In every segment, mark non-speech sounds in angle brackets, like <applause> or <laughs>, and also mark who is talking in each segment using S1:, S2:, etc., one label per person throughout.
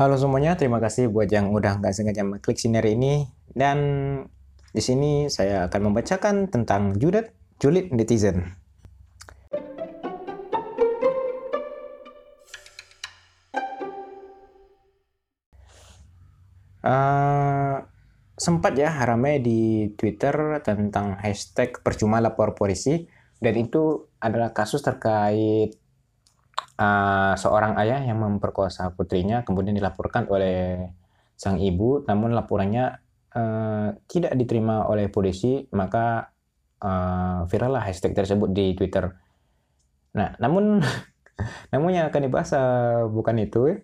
S1: Halo semuanya, terima kasih buat yang udah nggak sengaja klik sini ini. Dan di sini saya akan membacakan tentang Judet, Julid Netizen. Uh, sempat ya ramai di Twitter tentang hashtag percuma lapor polisi dan itu adalah kasus terkait uh, seorang ayah yang memperkosa putrinya kemudian dilaporkan oleh sang ibu namun laporannya uh, tidak diterima oleh polisi maka uh, viral lah hashtag tersebut di Twitter. Nah namun <laughs> namun yang akan dibahas uh, bukan itu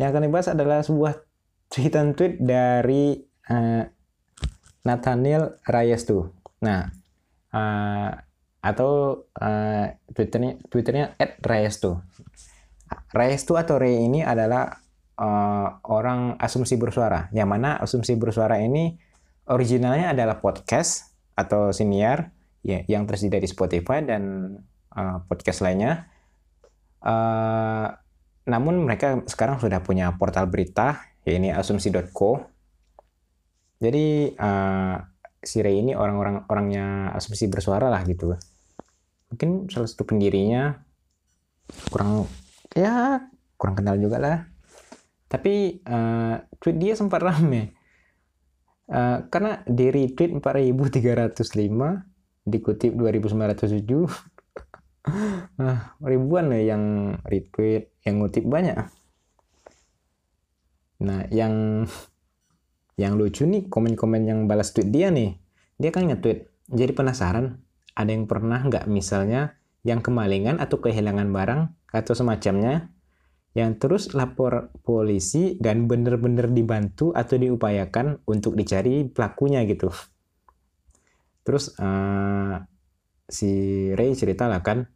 S1: yang akan dibahas adalah sebuah tweetan tweet dari uh, Nathaniel Reyes tuh. Nah, uh, atau uh, twitternya twitternya at tuh tuh atau Ray ini adalah uh, orang asumsi bersuara. Yang mana asumsi bersuara ini originalnya adalah podcast atau siniar ya, yang tersedia di Spotify dan uh, podcast lainnya. Uh, namun mereka sekarang sudah punya portal berita ya ini asumsi.co jadi uh, si Ray ini orang-orang orangnya asumsi bersuara lah gitu mungkin salah satu pendirinya kurang ya kurang kenal juga lah. Tapi uh, tweet dia sempat rame. Uh, karena di retweet 4305 dikutip 2907 nah, <laughs> ribuan lah yang retweet yang ngutip banyak. Nah yang yang lucu nih komen-komen yang balas tweet dia nih. Dia kan nge-tweet jadi penasaran ada yang pernah nggak? Misalnya yang kemalingan atau kehilangan barang atau semacamnya yang terus lapor polisi dan benar-benar dibantu atau diupayakan untuk dicari pelakunya gitu. Terus uh, si Ray cerita lah kan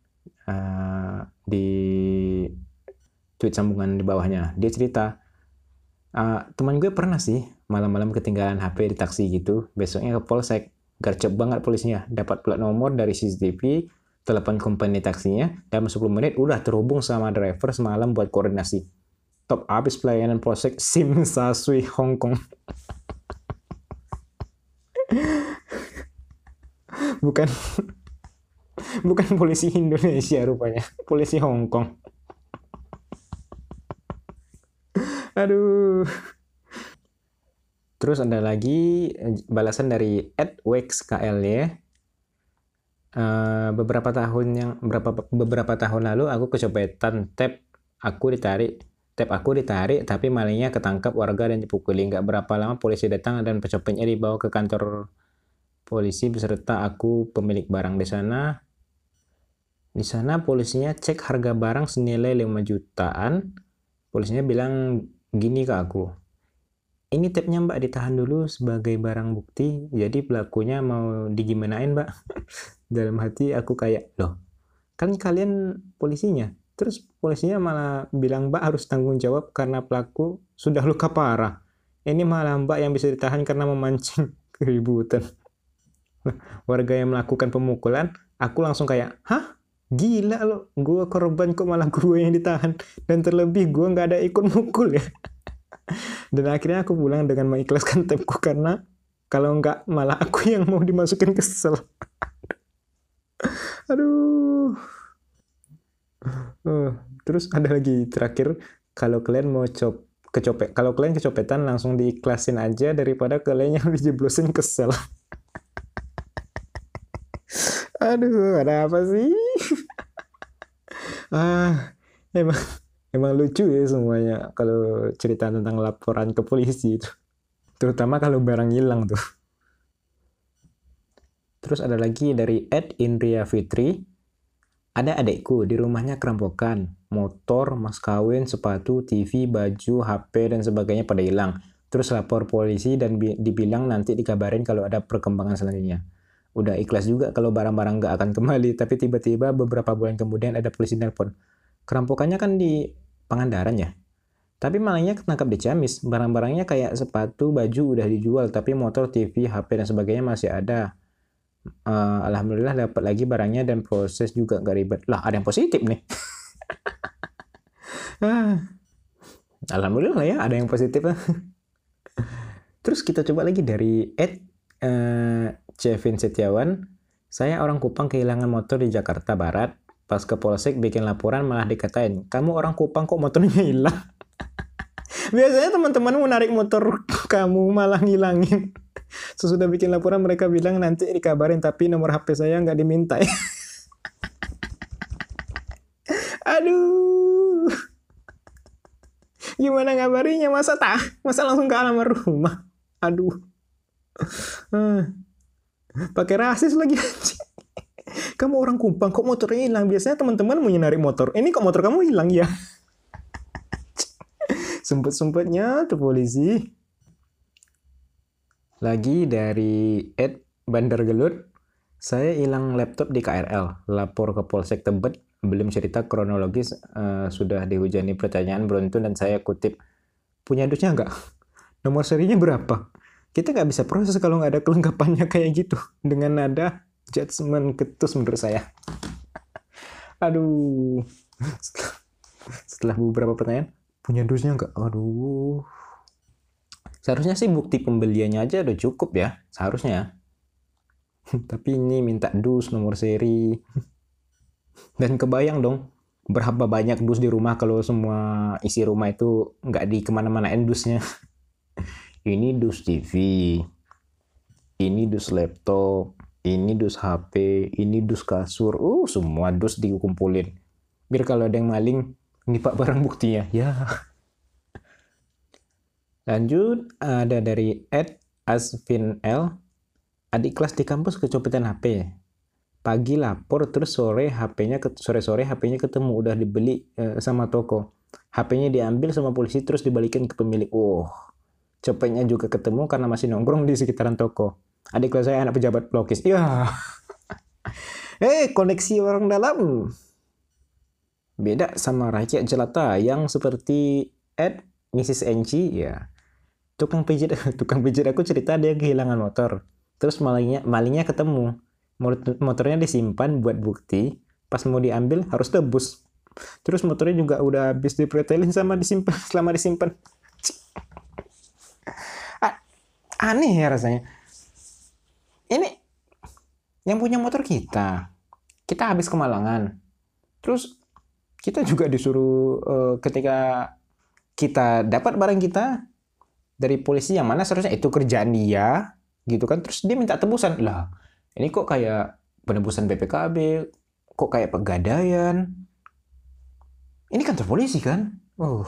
S1: uh, di tweet sambungan di bawahnya. Dia cerita uh, teman gue pernah sih malam-malam ketinggalan HP di taksi gitu besoknya ke polsek Gercep banget polisinya. Dapat plat nomor dari CCTV, telepon company taksinya, dalam 10 menit udah terhubung sama driver semalam buat koordinasi. Top abis pelayanan polsek Sim Sasui Hong Kong. <laughs> bukan <laughs> bukan polisi Indonesia rupanya, polisi Hong Kong. <laughs> Aduh. Terus ada lagi eh, balasan dari @wexkl ya. Uh, beberapa tahun yang beberapa beberapa tahun lalu aku kecopetan. Tab aku ditarik tab aku ditarik tapi malingnya ketangkap warga dan dipukuli. Nggak berapa lama polisi datang dan pecopetnya dibawa ke kantor polisi beserta aku pemilik barang di sana. Di sana polisinya cek harga barang senilai 5 jutaan. Polisinya bilang gini ke aku ini tabnya mbak ditahan dulu sebagai barang bukti. Jadi pelakunya mau digimanain mbak? <laughs> Dalam hati aku kayak loh kan kalian polisinya? Terus polisinya malah bilang mbak harus tanggung jawab karena pelaku sudah luka parah. Ini malah mbak yang bisa ditahan karena memancing <laughs> keributan. Warga yang melakukan pemukulan aku langsung kayak hah? Gila lo gue korban kok malah gue yang ditahan? Dan terlebih gue nggak ada ikut mukul ya dan akhirnya aku pulang dengan mengikhlaskan <laughs> tapku karena kalau enggak malah aku <laughs> yang mau dimasukin kesel <laughs> aduh. Uh, terus ada lagi terakhir. Kalau kalian mau cop kecopet kalau kalian kecopetan langsung diikhlasin aja daripada kalian yang dijeblosin kesel aduh ada apa sih? Ah emang emang lucu ya semuanya kalau cerita tentang laporan ke polisi itu. Terutama kalau barang hilang tuh. Terus ada lagi dari Ed Indria Fitri. Ada adekku di rumahnya kerampokan. Motor mas kawin sepatu TV baju HP dan sebagainya pada hilang. Terus lapor polisi dan dibilang nanti dikabarin kalau ada perkembangan selanjutnya. Udah ikhlas juga kalau barang-barang nggak akan kembali <laughs> tapi tiba-tiba beberapa bulan kemudian ada polisi nelpon. Kerampokannya kan di Pangandaran ya. Tapi malingnya ketangkap di Ciamis. Barang-barangnya kayak sepatu, baju udah dijual, tapi motor, TV, HP dan sebagainya masih ada. Uh, Alhamdulillah dapat lagi barangnya dan proses juga gak ribet. Lah ada yang positif nih. <laughs> ah. Alhamdulillah ya ada yang positif. <laughs> Terus kita coba lagi dari Ed uh, Cevin Setiawan. Saya orang Kupang kehilangan motor di Jakarta Barat. Pas ke Polsek bikin laporan malah dikatain, kamu orang Kupang kok motornya hilang? <laughs> Biasanya teman-temanmu narik motor kamu malah ngilangin. <laughs> Sesudah bikin laporan mereka bilang nanti dikabarin tapi nomor HP saya nggak diminta. <laughs> Aduh. Gimana ngabarinya masa tak? Masa langsung ke alamat rumah? Aduh. Pakai rasis lagi Kamu orang Kupang kok motornya hilang? Biasanya teman-teman mau nyari motor. Ini kok motor kamu hilang ya? <laughs> Sempet-sempetnya tuh polisi. Lagi dari Ed Bandar Gelut. Saya hilang laptop di KRL. Lapor ke Polsek Tebet. Belum cerita kronologis. Uh, sudah dihujani pertanyaan beruntun dan saya kutip. Punya dusnya nggak? Nomor serinya berapa? kita nggak bisa proses kalau nggak ada kelengkapannya kayak gitu dengan nada judgment ketus menurut saya. Aduh. Setelah, beberapa pertanyaan punya dusnya nggak? Aduh. Seharusnya sih bukti pembeliannya aja udah cukup ya seharusnya. <laughs> Tapi ini minta dus nomor seri. Dan kebayang dong berapa banyak dus di rumah kalau semua isi rumah itu nggak di ke mana-mana endusnya <laughs> ini dus TV, ini dus laptop, ini dus HP, ini dus kasur, uh semua dus dikumpulin. Biar kalau ada yang maling, ini pak barang buktinya. <laughs> Ya. Lanjut, ada dari Ed Asvin L. Adik kelas di kampus kecopetan HP. Pagi lapor, terus sore HP-nya sore-sore HP-nya ketemu udah dibeli eh, sama toko. HP-nya diambil sama polisi terus dibalikin ke pemilik. Oh, Cepetnya juga ketemu karena masih nongkrong di sekitaran toko. Adik kelas saya anak pejabat pelukis. Ya. <laughs> eh, koneksi orang dalam. Beda sama rakyat jelata yang seperti Ed, Mrs. Enchi, ya. Tukang pijit, <laughs> tukang pijit aku cerita dia kehilangan motor. Terus malingnya, malingnya ketemu. Motornya disimpan buat bukti. Pas mau diambil harus tebus. Terus motornya juga udah habis dipretelin sama disimpan <laughs> selama disimpan aneh ya rasanya. Yang punya motor kita. Kita habis kemalangan. Terus kita juga disuruh uh, ketika kita dapat barang kita dari polisi yang mana seharusnya itu kerjaan dia gitu kan terus dia minta tebusan lah ini kok kayak penebusan BPKB kok kayak pegadaian ini kantor polisi kan oh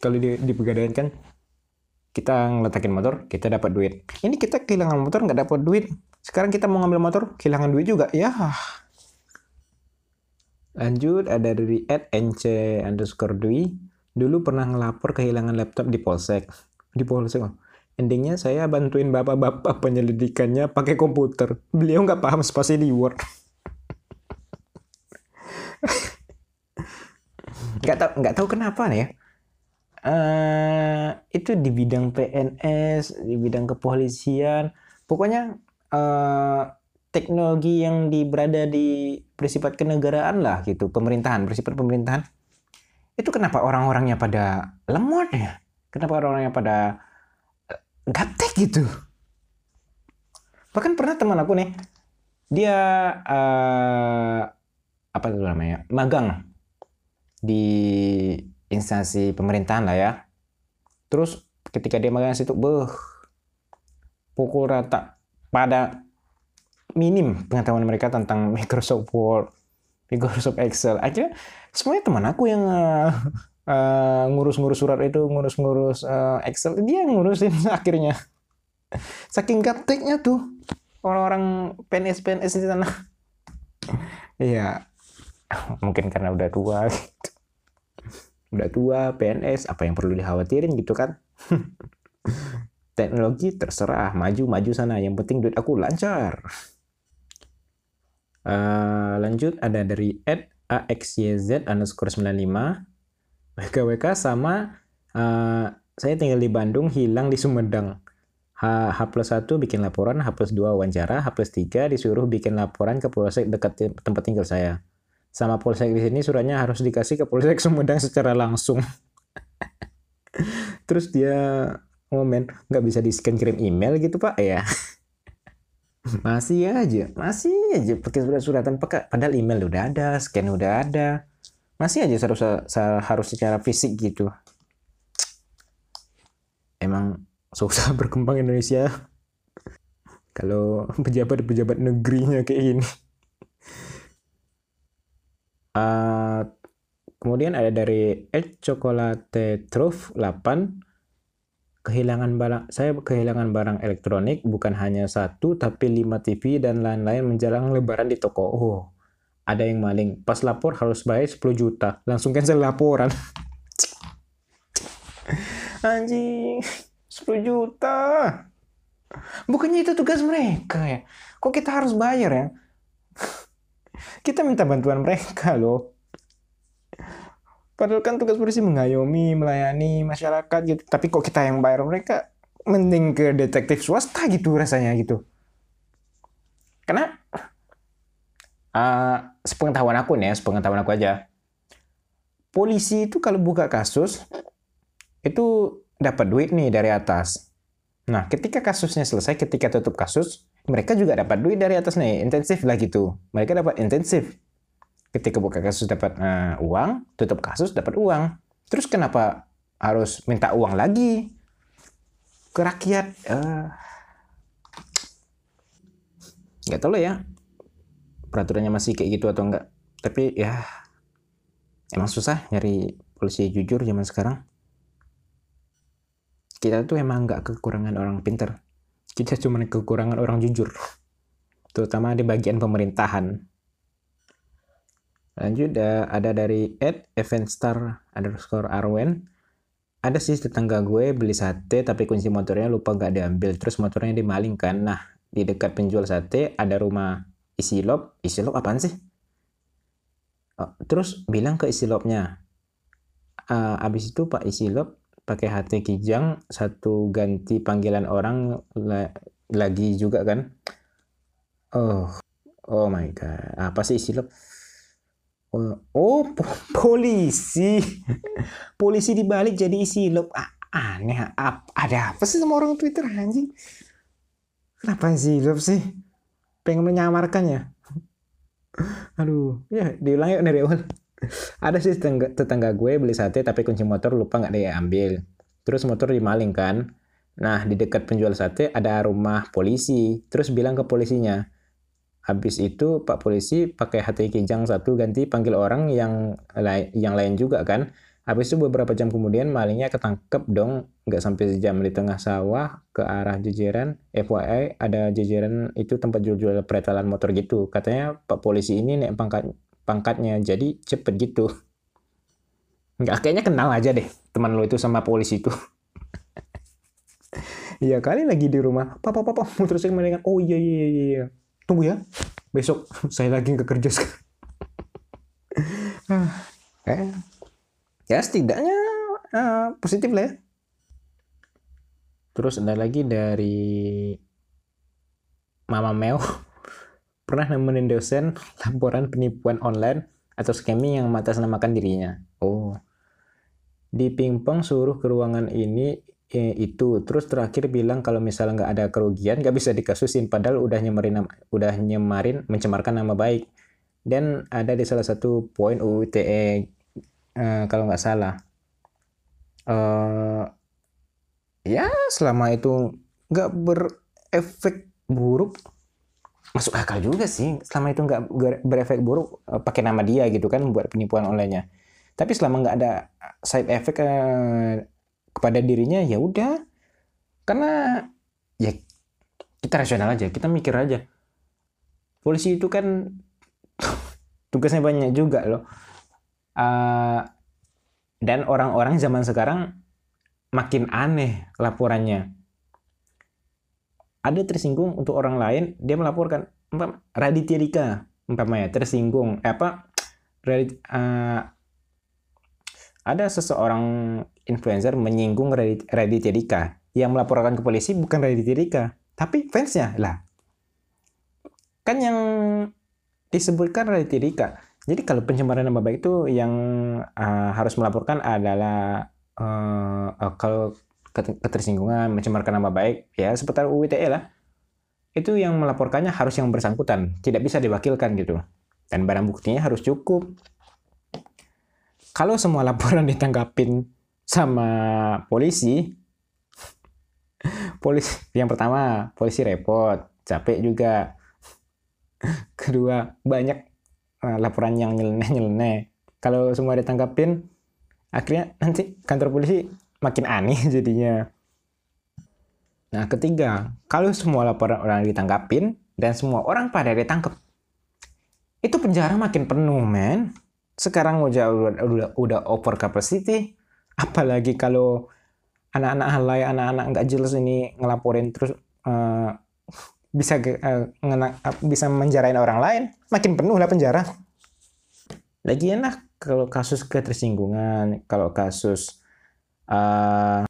S1: kalau di, di pegadaian kan kita ngeletakin motor, kita dapat duit. Ini kita kehilangan motor nggak dapat duit. Sekarang kita mau ngambil motor, kehilangan duit juga. Ya. Lanjut ada dari at nc underscore dwi. Dulu pernah ngelapor kehilangan laptop di polsek. Di polsek. Endingnya saya bantuin bapak-bapak penyelidikannya pakai komputer. Beliau nggak paham spasi di Word. <laughs> nggak tahu nggak tahu kenapa nih ya uh, itu di bidang PNS, di bidang kepolisian, pokoknya uh, teknologi yang di, berada di bersifat kenegaraan lah gitu, pemerintahan, bersifat pemerintahan. Itu kenapa orang-orangnya pada lemot ya? Kenapa orang-orangnya pada uh, gaptek gitu? Bahkan pernah teman aku nih, dia uh, apa itu namanya magang di instansi pemerintahan lah ya. Terus ketika dia magang situ, beh, pukul rata pada minim pengetahuan mereka tentang Microsoft Word, Microsoft Excel. Akhirnya semuanya teman aku yang uh, uh, ngurus-ngurus surat itu, ngurus-ngurus uh, Excel, dia yang ngurusin <laughs> akhirnya. Saking gapteknya tuh orang-orang PNS-PNS di sana. Iya, mungkin karena udah tua gitu udah tua, PNS, apa yang perlu dikhawatirin gitu kan? <laughs> Teknologi terserah, maju-maju sana. Yang penting duit aku lancar. Uh, lanjut ada dari at axyz underscore 95 WKWK sama uh, saya tinggal di Bandung hilang di Sumedang H, H plus 1 bikin laporan H plus 2 wawancara H plus 3 disuruh bikin laporan ke polsek dekat tempat tinggal saya sama polsek di sini suratnya harus dikasih ke polsek Sumedang secara langsung. <laughs> terus dia ngomen nggak bisa di scan kirim email gitu pak? Ya <laughs> masih aja masih aja pakai surat-suratan padahal email udah ada scan udah ada. Masih aja harus harus secara fisik gitu. Emang susah <laughs> berkembang Indonesia. <laughs> Kalau pejabat-pejabat negerinya kayak gini. Uh, kemudian ada dari El Chocolate Truth 8 kehilangan barang saya kehilangan barang elektronik bukan hanya satu tapi lima TV dan lain-lain menjelang lebaran di toko. Oh ada yang maling. Pas lapor harus bayar 10 juta. Langsung cancel laporan. <laughs> Anjing 10 juta. Bukannya itu tugas mereka ya? Kok kita harus bayar ya? <laughs> Kita minta bantuan mereka loh padahal kan tugas polisi mengayomi melayani masyarakat gitu tapi kok kita yang bayar mereka mending ke detektif swasta gitu rasanya gitu karena uh, sepengetahuan aku nih ya sepengetahuan aku aja polisi itu kalau buka kasus itu dapat duit nih dari atas. Nah, ketika kasusnya selesai, ketika tutup kasus, mereka juga dapat duit dari atas nih, intensif lah gitu. Mereka dapat intensif. Ketika buka kasus dapat uh, uang, tutup kasus dapat uang. Terus kenapa harus minta uang lagi ke rakyat? Uh, nggak tahu lah ya, peraturannya masih kayak gitu atau enggak. Tapi ya, emang susah nyari polisi jujur zaman sekarang kita tuh emang nggak kekurangan orang pinter kita cuma kekurangan orang jujur terutama di bagian pemerintahan lanjut ada dari Ed Evanstar underscore Arwen. Ada sih tetangga gue beli sate tapi kunci motornya lupa nggak diambil. Terus motornya dimalingkan. Nah di dekat penjual sate ada rumah isi lop. Isi lop apaan sih? Oh, terus bilang ke isi lopnya. Uh, abis itu pak isi lop pakai HT Kijang satu ganti panggilan orang la lagi juga kan? Oh oh my god. Apa sih istilah oh, oh po polisi. Polisi dibalik jadi isi lo ah, aneh ap ada apa sih sama orang Twitter anjing? Kenapa sih lo sih? Pengen menyamarkan ya? Aduh ya diulang yuk dari ada sih tetangga, tetangga gue beli sate tapi kunci motor lupa nggak dia ambil terus motor dimaling kan. Nah di dekat penjual sate ada rumah polisi. Terus bilang ke polisinya habis itu pak polisi pakai hati kijang satu ganti panggil orang yang lain yang lain juga kan. Habis itu beberapa jam kemudian malingnya ketangkep dong. Nggak sampai sejam di tengah sawah ke arah jejeran. FYI ada jejeran itu tempat jual-jual peretalan motor gitu. Katanya pak polisi ini naik pangkat pangkatnya jadi cepet gitu. Nggak kayaknya kenal aja deh teman lo itu sama polisi itu. <laughs> Iya kali lagi di rumah. Papa papa terus dengan oh iya, iya iya iya tunggu ya. Besok <laughs> saya lagi nggak kerja sekarang. Eh ya setidaknya uh, positif lah ya. Terus ada lagi dari Mama Meo <laughs> pernah nemenin dosen laporan penipuan online atau scamming yang mengatasnamakan dirinya. Oh, di pingpong suruh ke ruangan ini eh, itu. Terus terakhir bilang kalau misalnya nggak ada kerugian nggak bisa dikasusin padahal udah nyemarin udah nyemarin mencemarkan nama baik. Dan ada di salah satu poin UU ITE uh, kalau nggak salah. Uh, ya selama itu nggak berefek buruk masuk akal juga sih. Selama itu nggak berefek buruk uh, pakai nama dia gitu kan buat penipuan onlinenya. Tapi selama nggak ada side effect uh, kepada dirinya ya udah. Karena ya kita rasional aja kita mikir aja. Polisi itu kan <laughs> tugasnya banyak juga loh. Uh, dan orang-orang zaman sekarang makin aneh laporannya. Ada tersinggung untuk orang lain dia melaporkan Raditya Dika umpamanya tersinggung. Eh, apa? Radit, uh, ada seseorang influencer menyinggung Raditya Dika yang melaporkan ke polisi bukan Raditya Dika tapi fansnya lah kan yang disebutkan Raditya Dika jadi kalau pencemaran nama baik itu yang uh, harus melaporkan adalah uh, uh, kalau ketersinggungan, mencemarkan nama baik, ya seputar UU ITE lah. Itu yang melaporkannya harus yang bersangkutan, tidak bisa diwakilkan gitu. Dan barang buktinya harus cukup. Kalau semua laporan <laughs> ditanggapin sama polisi, polisi yang pertama polisi repot, capek juga. <laughs> Kedua banyak uh, laporan yang nyeleneh-nyeleneh. Kalau semua ditanggapin, akhirnya nanti kantor polisi makin aneh <laughs> jadinya. Nah, ketiga, kalau semua laporan orang ditanggapin dan semua orang pada ditangkap, itu penjara makin penuh, men. Sekarang udah udah, udah, over capacity, apalagi kalau anak-anak halai, anak-anak nggak jelas ini ngelaporin terus uh, bisa uh, ngena, uh, bisa menjarain orang lain, makin penuh lah penjara. Lagi enak kalau kasus ketersinggungan, kalau kasus uh,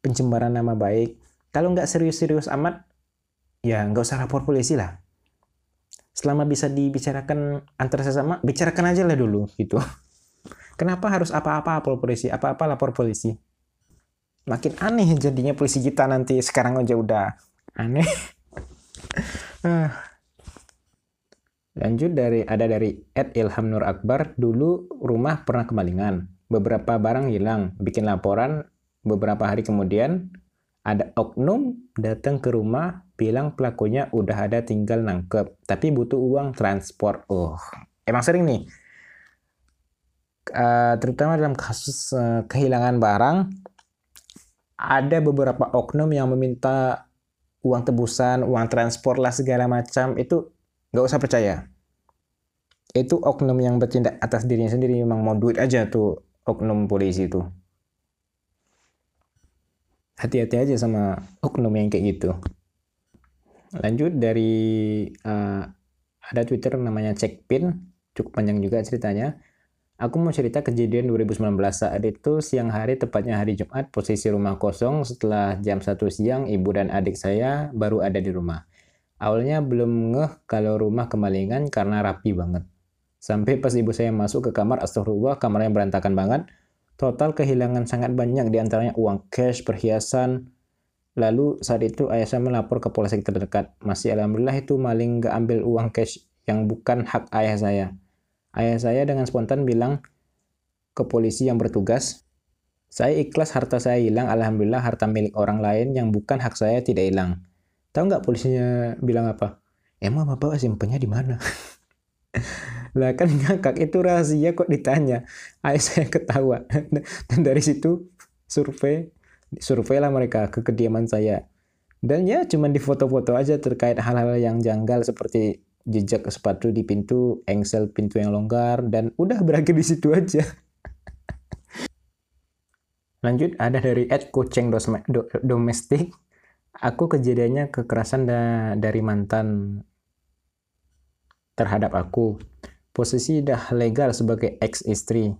S1: pencemaran nama baik. Kalau nggak serius-serius amat, ya nggak usah lapor polisi lah. Selama bisa dibicarakan antar sesama, bicarakan aja lah dulu gitu. <laughs> Kenapa harus apa-apa lapor polisi, apa-apa lapor polisi? Makin aneh jadinya polisi kita nanti sekarang aja udah aneh. <laughs> Ah. Lanjut dari ada dari Ed Ilham Nur Akbar, dulu rumah pernah kemalingan. Beberapa barang hilang, bikin laporan beberapa hari kemudian ada oknum datang ke rumah bilang pelakunya udah ada tinggal nangkep tapi butuh uang transport. Oh, emang sering nih. Uh, terutama dalam kasus uh, kehilangan barang ada beberapa oknum yang meminta uang tebusan, uang transport lah segala macam itu nggak usah percaya. Itu oknum yang bertindak atas dirinya sendiri memang mau duit aja tuh oknum polisi itu. Hati-hati aja sama oknum yang kayak gitu. Lanjut dari uh, ada Twitter namanya Checkpin, cukup panjang juga ceritanya. Aku mau cerita kejadian 2019 saat itu siang hari tepatnya hari Jumat posisi rumah kosong setelah jam 1 siang ibu dan adik saya baru ada di rumah. Awalnya belum ngeh kalau rumah kemalingan karena rapi banget. Sampai pas ibu saya masuk ke kamar, astagfirullah, kamarnya berantakan banget. Total kehilangan sangat banyak di antaranya uang cash, perhiasan. Lalu saat itu ayah saya melapor ke polsek terdekat. Masih alhamdulillah itu maling gak ambil uang cash yang bukan hak ayah saya. Ayah saya dengan spontan bilang ke polisi yang bertugas, saya ikhlas harta saya hilang, alhamdulillah harta milik orang lain yang bukan hak saya tidak hilang. Tahu nggak polisinya bilang apa? Emang bapak simpennya di mana? <laughs> Lah kan ngakak itu rahasia kok ditanya. Ayah saya ketawa. <laughs> Dan dari situ survei survei lah mereka ke kediaman saya. Dan ya cuman di foto-foto aja terkait hal-hal yang janggal seperti jejak sepatu di pintu, engsel pintu yang longgar dan udah berakhir di situ aja. <laughs> Lanjut ada dari Ed Kucing Domestik. Aku kejadiannya kekerasan da dari mantan terhadap aku posisi dah legal sebagai ex istri.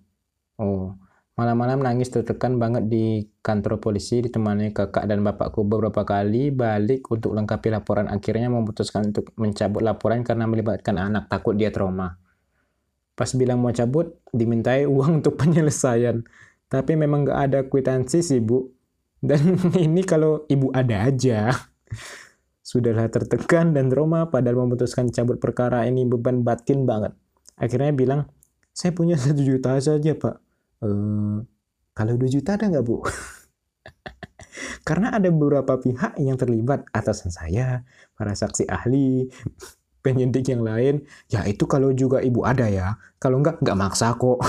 S1: Oh, malam-malam nangis tertekan banget di kantor polisi ditemani kakak dan bapakku beberapa kali balik untuk lengkapi laporan. Akhirnya memutuskan untuk mencabut laporan karena melibatkan anak takut dia trauma. Pas bilang mau cabut, dimintai <laughs> uang untuk penyelesaian. Tapi memang gak ada kwitansi sih, Bu. Dan <laughs> ini kalau ibu ada aja. <laughs> Sudahlah tertekan dan trauma padahal memutuskan cabut perkara ini beban batin banget akhirnya bilang saya punya satu juta saja pak e, kalau dua juta ada nggak bu? <laughs> Karena ada beberapa pihak yang terlibat. Atasan saya para saksi ahli <laughs> penyidik yang lain. Ya itu kalau juga ibu ada ya. Kalau nggak nggak maksa kok. <laughs>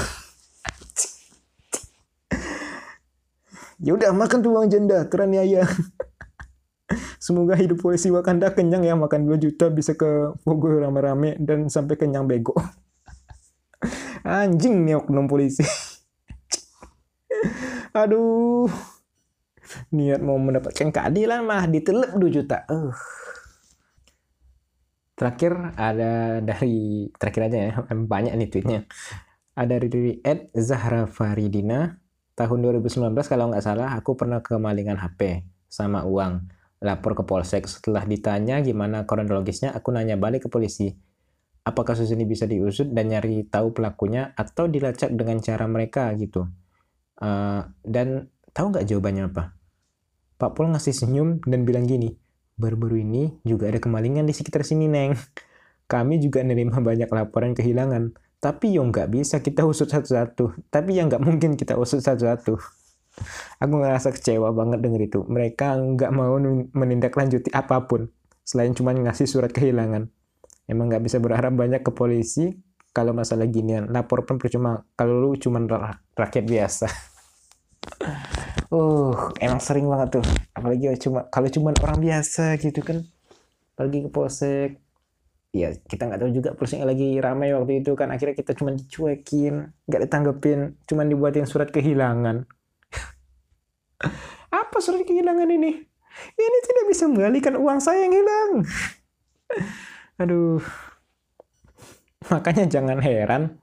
S1: Ya udah makan tuh uang janda. Teraniaya semoga hidup polisi Wakanda kenyang ya. Makan 2 juta bisa ke Bogor rame-rame dan sampai kenyang bego. Anjing nih oknum polisi. Aduh. Niat mau mendapatkan keadilan mah ditelep 2 juta. Uh. Terakhir ada dari terakhir aja ya, <laughs> banyak nih tweetnya. Ada dari Ed Zahra Faridina tahun 2019 kalau nggak salah aku pernah kemalingan HP sama uang lapor ke polsek setelah ditanya gimana kronologisnya aku nanya balik ke polisi apa kasus ini bisa diusut dan nyari tahu pelakunya atau dilacak dengan cara mereka gitu. Uh, dan Tahu nggak jawabannya apa? Pak Pol ngasih senyum dan bilang gini, baru-baru ini juga ada kemalingan di sekitar sini, Neng. Kami juga nerima banyak laporan kehilangan. Tapi yang nggak bisa kita usut satu-satu. Tapi yang nggak mungkin kita usut satu-satu. <laughs> Aku ngerasa kecewa banget denger itu. Mereka nggak mau menindaklanjuti apa pun. Selain cuma ngasih surat kehilangan. Emang nggak bisa berharap banyak ke polisi kalau masalah ginian. Lapor pun percuma. Kalau lu cuma rakyat biasa. uh emang sering banget tuh. Apalagi cuma kalau cuma orang biasa gitu kan. Pergi ke polsek. Ya kita nggak tahu juga polseknya lagi ramai waktu itu kan. Akhirnya kita cuma dicuekin nggak ditanggepin. Cuma dibuatin surat kehilangan. <laughs> Apa surat kehilangan ini? Ini tidak bisa mengalihkan uang saya yang hilang. <laughs> Aduh makanya jangan heran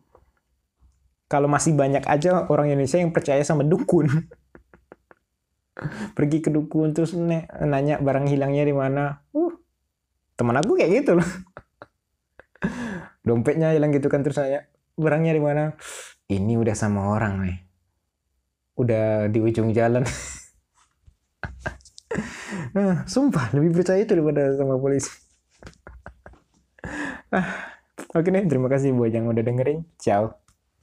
S1: kalau masih banyak aja orang Indonesia yang percaya sama dukun. <laughs> Pergi ke dukun terus nanya barang hilangnya di mana. Uh teman aku kayak gitu loh. <laughs> Dompetnya hilang gitu kan terus saya barangnya di mana? Ini udah sama orang nih. Udah di ujung jalan. <laughs> Nah, sumpah lebih percaya itu daripada sama polisi. Ah oke nih terima kasih buat yang udah dengerin. Ciao